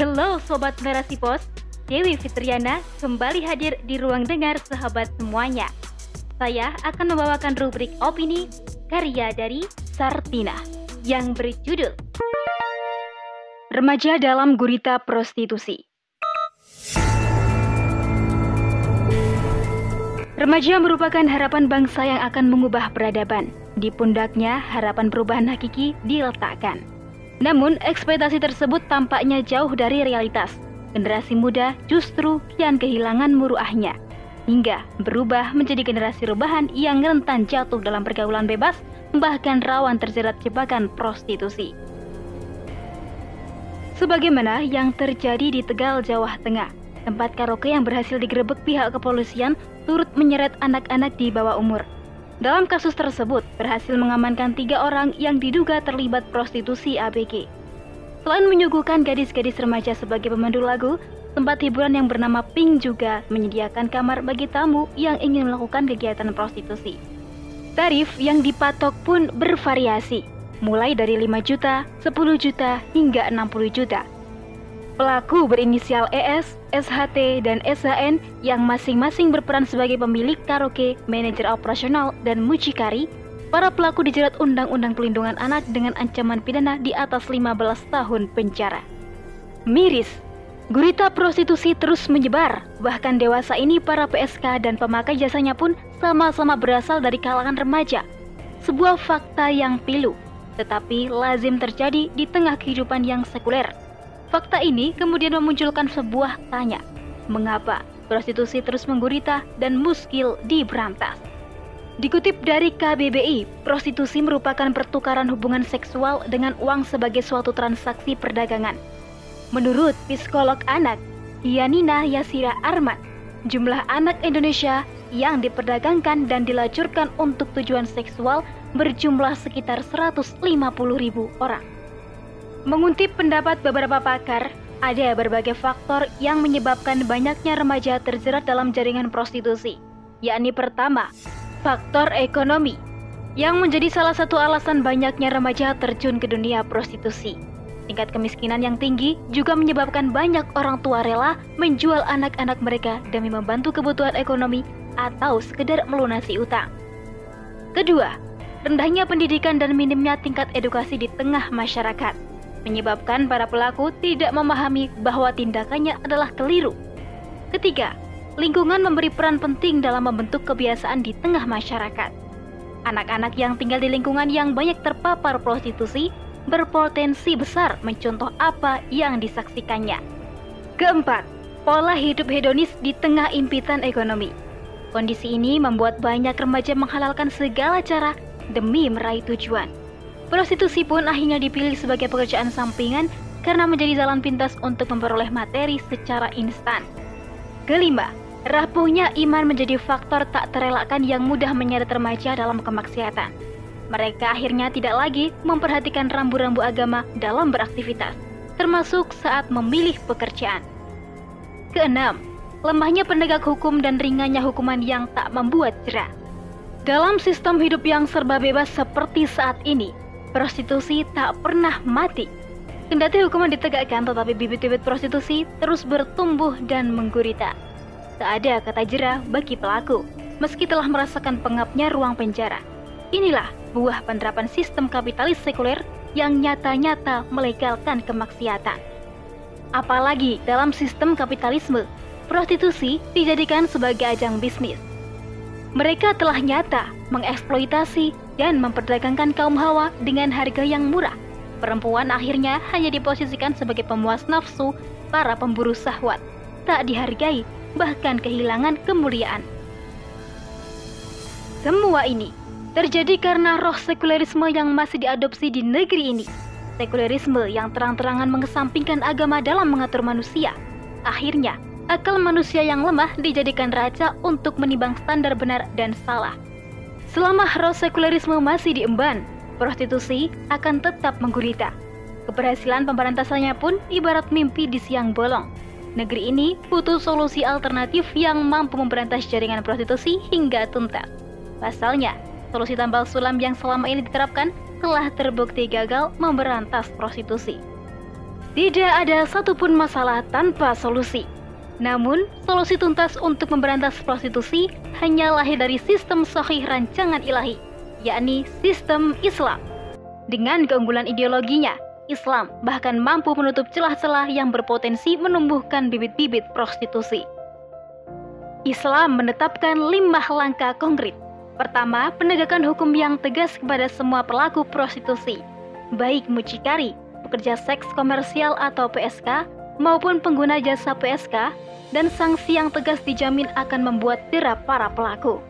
Halo Sobat Narasi Pos, Dewi Fitriana kembali hadir di ruang dengar sahabat semuanya. Saya akan membawakan rubrik opini karya dari Sartina yang berjudul Remaja dalam Gurita Prostitusi. Remaja merupakan harapan bangsa yang akan mengubah peradaban. Di pundaknya, harapan perubahan hakiki diletakkan. Namun, ekspektasi tersebut tampaknya jauh dari realitas. Generasi muda justru kian kehilangan muruahnya, hingga berubah menjadi generasi rebahan yang rentan jatuh dalam pergaulan bebas, bahkan rawan terjerat jebakan prostitusi. Sebagaimana yang terjadi di Tegal, Jawa Tengah, tempat karaoke yang berhasil digerebek pihak kepolisian turut menyeret anak-anak di bawah umur. Dalam kasus tersebut, berhasil mengamankan tiga orang yang diduga terlibat prostitusi ABG. Selain menyuguhkan gadis-gadis remaja sebagai pemandu lagu, tempat hiburan yang bernama Pink juga menyediakan kamar bagi tamu yang ingin melakukan kegiatan prostitusi. Tarif yang dipatok pun bervariasi, mulai dari 5 juta, 10 juta, hingga 60 juta. Pelaku berinisial ES, SHT, dan SHN yang masing-masing berperan sebagai pemilik karaoke, manajer operasional, dan mucikari, para pelaku dijerat Undang-Undang Pelindungan Anak dengan ancaman pidana di atas 15 tahun penjara. Miris, gurita prostitusi terus menyebar, bahkan dewasa ini para PSK dan pemakai jasanya pun sama-sama berasal dari kalangan remaja. Sebuah fakta yang pilu, tetapi lazim terjadi di tengah kehidupan yang sekuler Fakta ini kemudian memunculkan sebuah tanya, mengapa prostitusi terus menggurita dan muskil diberantas? Dikutip dari KBBI, prostitusi merupakan pertukaran hubungan seksual dengan uang sebagai suatu transaksi perdagangan. Menurut psikolog anak, Yanina Yasira Arman, jumlah anak Indonesia yang diperdagangkan dan dilacurkan untuk tujuan seksual berjumlah sekitar 150 ribu orang. Menguntip pendapat beberapa pakar, ada berbagai faktor yang menyebabkan banyaknya remaja terjerat dalam jaringan prostitusi, yakni pertama, faktor ekonomi, yang menjadi salah satu alasan banyaknya remaja terjun ke dunia prostitusi. Tingkat kemiskinan yang tinggi juga menyebabkan banyak orang tua rela menjual anak-anak mereka demi membantu kebutuhan ekonomi atau sekedar melunasi utang. Kedua, rendahnya pendidikan dan minimnya tingkat edukasi di tengah masyarakat menyebabkan para pelaku tidak memahami bahwa tindakannya adalah keliru. Ketiga, lingkungan memberi peran penting dalam membentuk kebiasaan di tengah masyarakat. Anak-anak yang tinggal di lingkungan yang banyak terpapar prostitusi berpotensi besar mencontoh apa yang disaksikannya. Keempat, pola hidup hedonis di tengah impitan ekonomi. Kondisi ini membuat banyak remaja menghalalkan segala cara demi meraih tujuan. Prostitusi pun akhirnya dipilih sebagai pekerjaan sampingan karena menjadi jalan pintas untuk memperoleh materi secara instan. Kelima, rapuhnya iman menjadi faktor tak terelakkan yang mudah menyeret remaja dalam kemaksiatan. Mereka akhirnya tidak lagi memperhatikan rambu-rambu agama dalam beraktivitas, termasuk saat memilih pekerjaan. Keenam, lemahnya penegak hukum dan ringannya hukuman yang tak membuat jerah. Dalam sistem hidup yang serba bebas seperti saat ini, prostitusi tak pernah mati. Kendati hukuman ditegakkan, tetapi bibit-bibit prostitusi terus bertumbuh dan menggurita. Tak ada kata jerah bagi pelaku, meski telah merasakan pengapnya ruang penjara. Inilah buah penerapan sistem kapitalis sekuler yang nyata-nyata melegalkan kemaksiatan. Apalagi dalam sistem kapitalisme, prostitusi dijadikan sebagai ajang bisnis. Mereka telah nyata mengeksploitasi dan memperdagangkan kaum hawa dengan harga yang murah. Perempuan akhirnya hanya diposisikan sebagai pemuas nafsu para pemburu sahwat, tak dihargai, bahkan kehilangan kemuliaan. Semua ini terjadi karena roh sekulerisme yang masih diadopsi di negeri ini. Sekulerisme yang terang-terangan mengesampingkan agama dalam mengatur manusia. Akhirnya, akal manusia yang lemah dijadikan raja untuk menimbang standar benar dan salah. Selama roh sekulerisme masih diemban, prostitusi akan tetap menggurita. Keberhasilan pemberantasannya pun ibarat mimpi di siang bolong. Negeri ini butuh solusi alternatif yang mampu memberantas jaringan prostitusi hingga tuntas. Pasalnya, solusi tambal sulam yang selama ini diterapkan telah terbukti gagal memberantas prostitusi. Tidak ada satupun masalah tanpa solusi. Namun, solusi tuntas untuk memberantas prostitusi hanya lahir dari sistem sahih rancangan ilahi, yakni sistem Islam. Dengan keunggulan ideologinya, Islam bahkan mampu menutup celah-celah yang berpotensi menumbuhkan bibit-bibit prostitusi. Islam menetapkan lima langkah konkret. Pertama, penegakan hukum yang tegas kepada semua pelaku prostitusi, baik mucikari, pekerja seks komersial atau PSK, maupun pengguna jasa PSK, dan sanksi yang tegas dijamin akan membuat jerah para pelaku.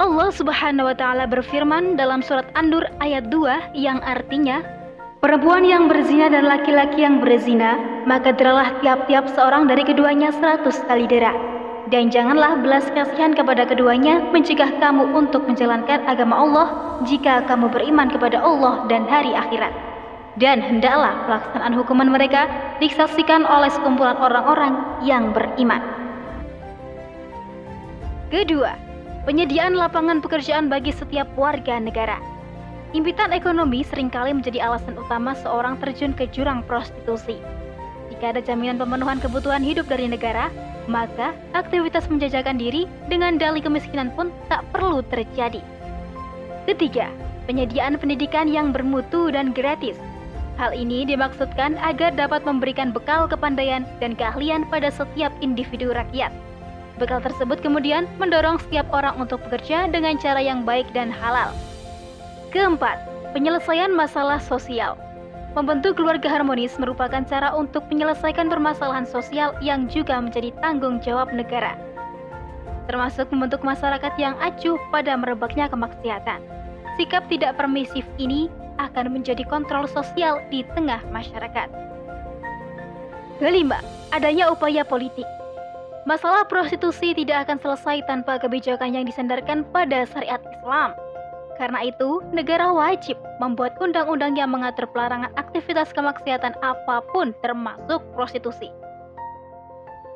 Allah Subhanahu wa taala berfirman dalam surat An-Nur ayat 2 yang artinya Perempuan yang berzina dan laki-laki yang berzina, maka deralah tiap-tiap seorang dari keduanya seratus kali dera. Dan janganlah belas kasihan kepada keduanya mencegah kamu untuk menjalankan agama Allah jika kamu beriman kepada Allah dan hari akhirat. Dan hendaklah pelaksanaan hukuman mereka disaksikan oleh sekumpulan orang-orang yang beriman. Kedua, penyediaan lapangan pekerjaan bagi setiap warga negara. Impitan ekonomi sering kali menjadi alasan utama seorang terjun ke jurang prostitusi. Jika ada jaminan pemenuhan kebutuhan hidup dari negara, maka aktivitas menjajakan diri dengan dalih kemiskinan pun tak perlu terjadi. Ketiga, penyediaan pendidikan yang bermutu dan gratis. Hal ini dimaksudkan agar dapat memberikan bekal kepandaian dan keahlian pada setiap individu rakyat. Bekal tersebut kemudian mendorong setiap orang untuk bekerja dengan cara yang baik dan halal Keempat, penyelesaian masalah sosial. Membentuk keluarga harmonis merupakan cara untuk menyelesaikan permasalahan sosial yang juga menjadi tanggung jawab negara. Termasuk membentuk masyarakat yang acuh pada merebaknya kemaksiatan. Sikap tidak permisif ini akan menjadi kontrol sosial di tengah masyarakat. Kelima, adanya upaya politik. Masalah prostitusi tidak akan selesai tanpa kebijakan yang disandarkan pada syariat Islam. Karena itu, negara wajib membuat undang-undang yang mengatur pelarangan aktivitas kemaksiatan apa pun termasuk prostitusi.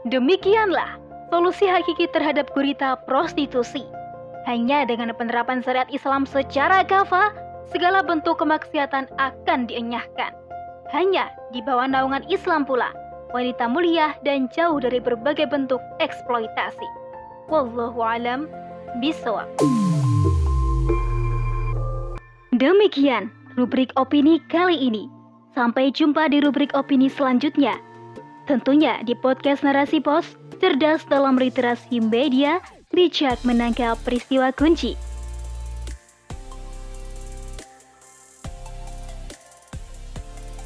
Demikianlah solusi hakiki terhadap gurita prostitusi. Hanya dengan penerapan syariat Islam secara kafah, segala bentuk kemaksiatan akan dienyahkan. Hanya di bawah naungan Islam pula, wanita mulia dan jauh dari berbagai bentuk eksploitasi. Wallahu alam bisawab. Demikian rubrik opini kali ini. Sampai jumpa di rubrik opini selanjutnya. Tentunya di podcast Narasi Pos, cerdas dalam literasi media, bijak menangkap peristiwa kunci.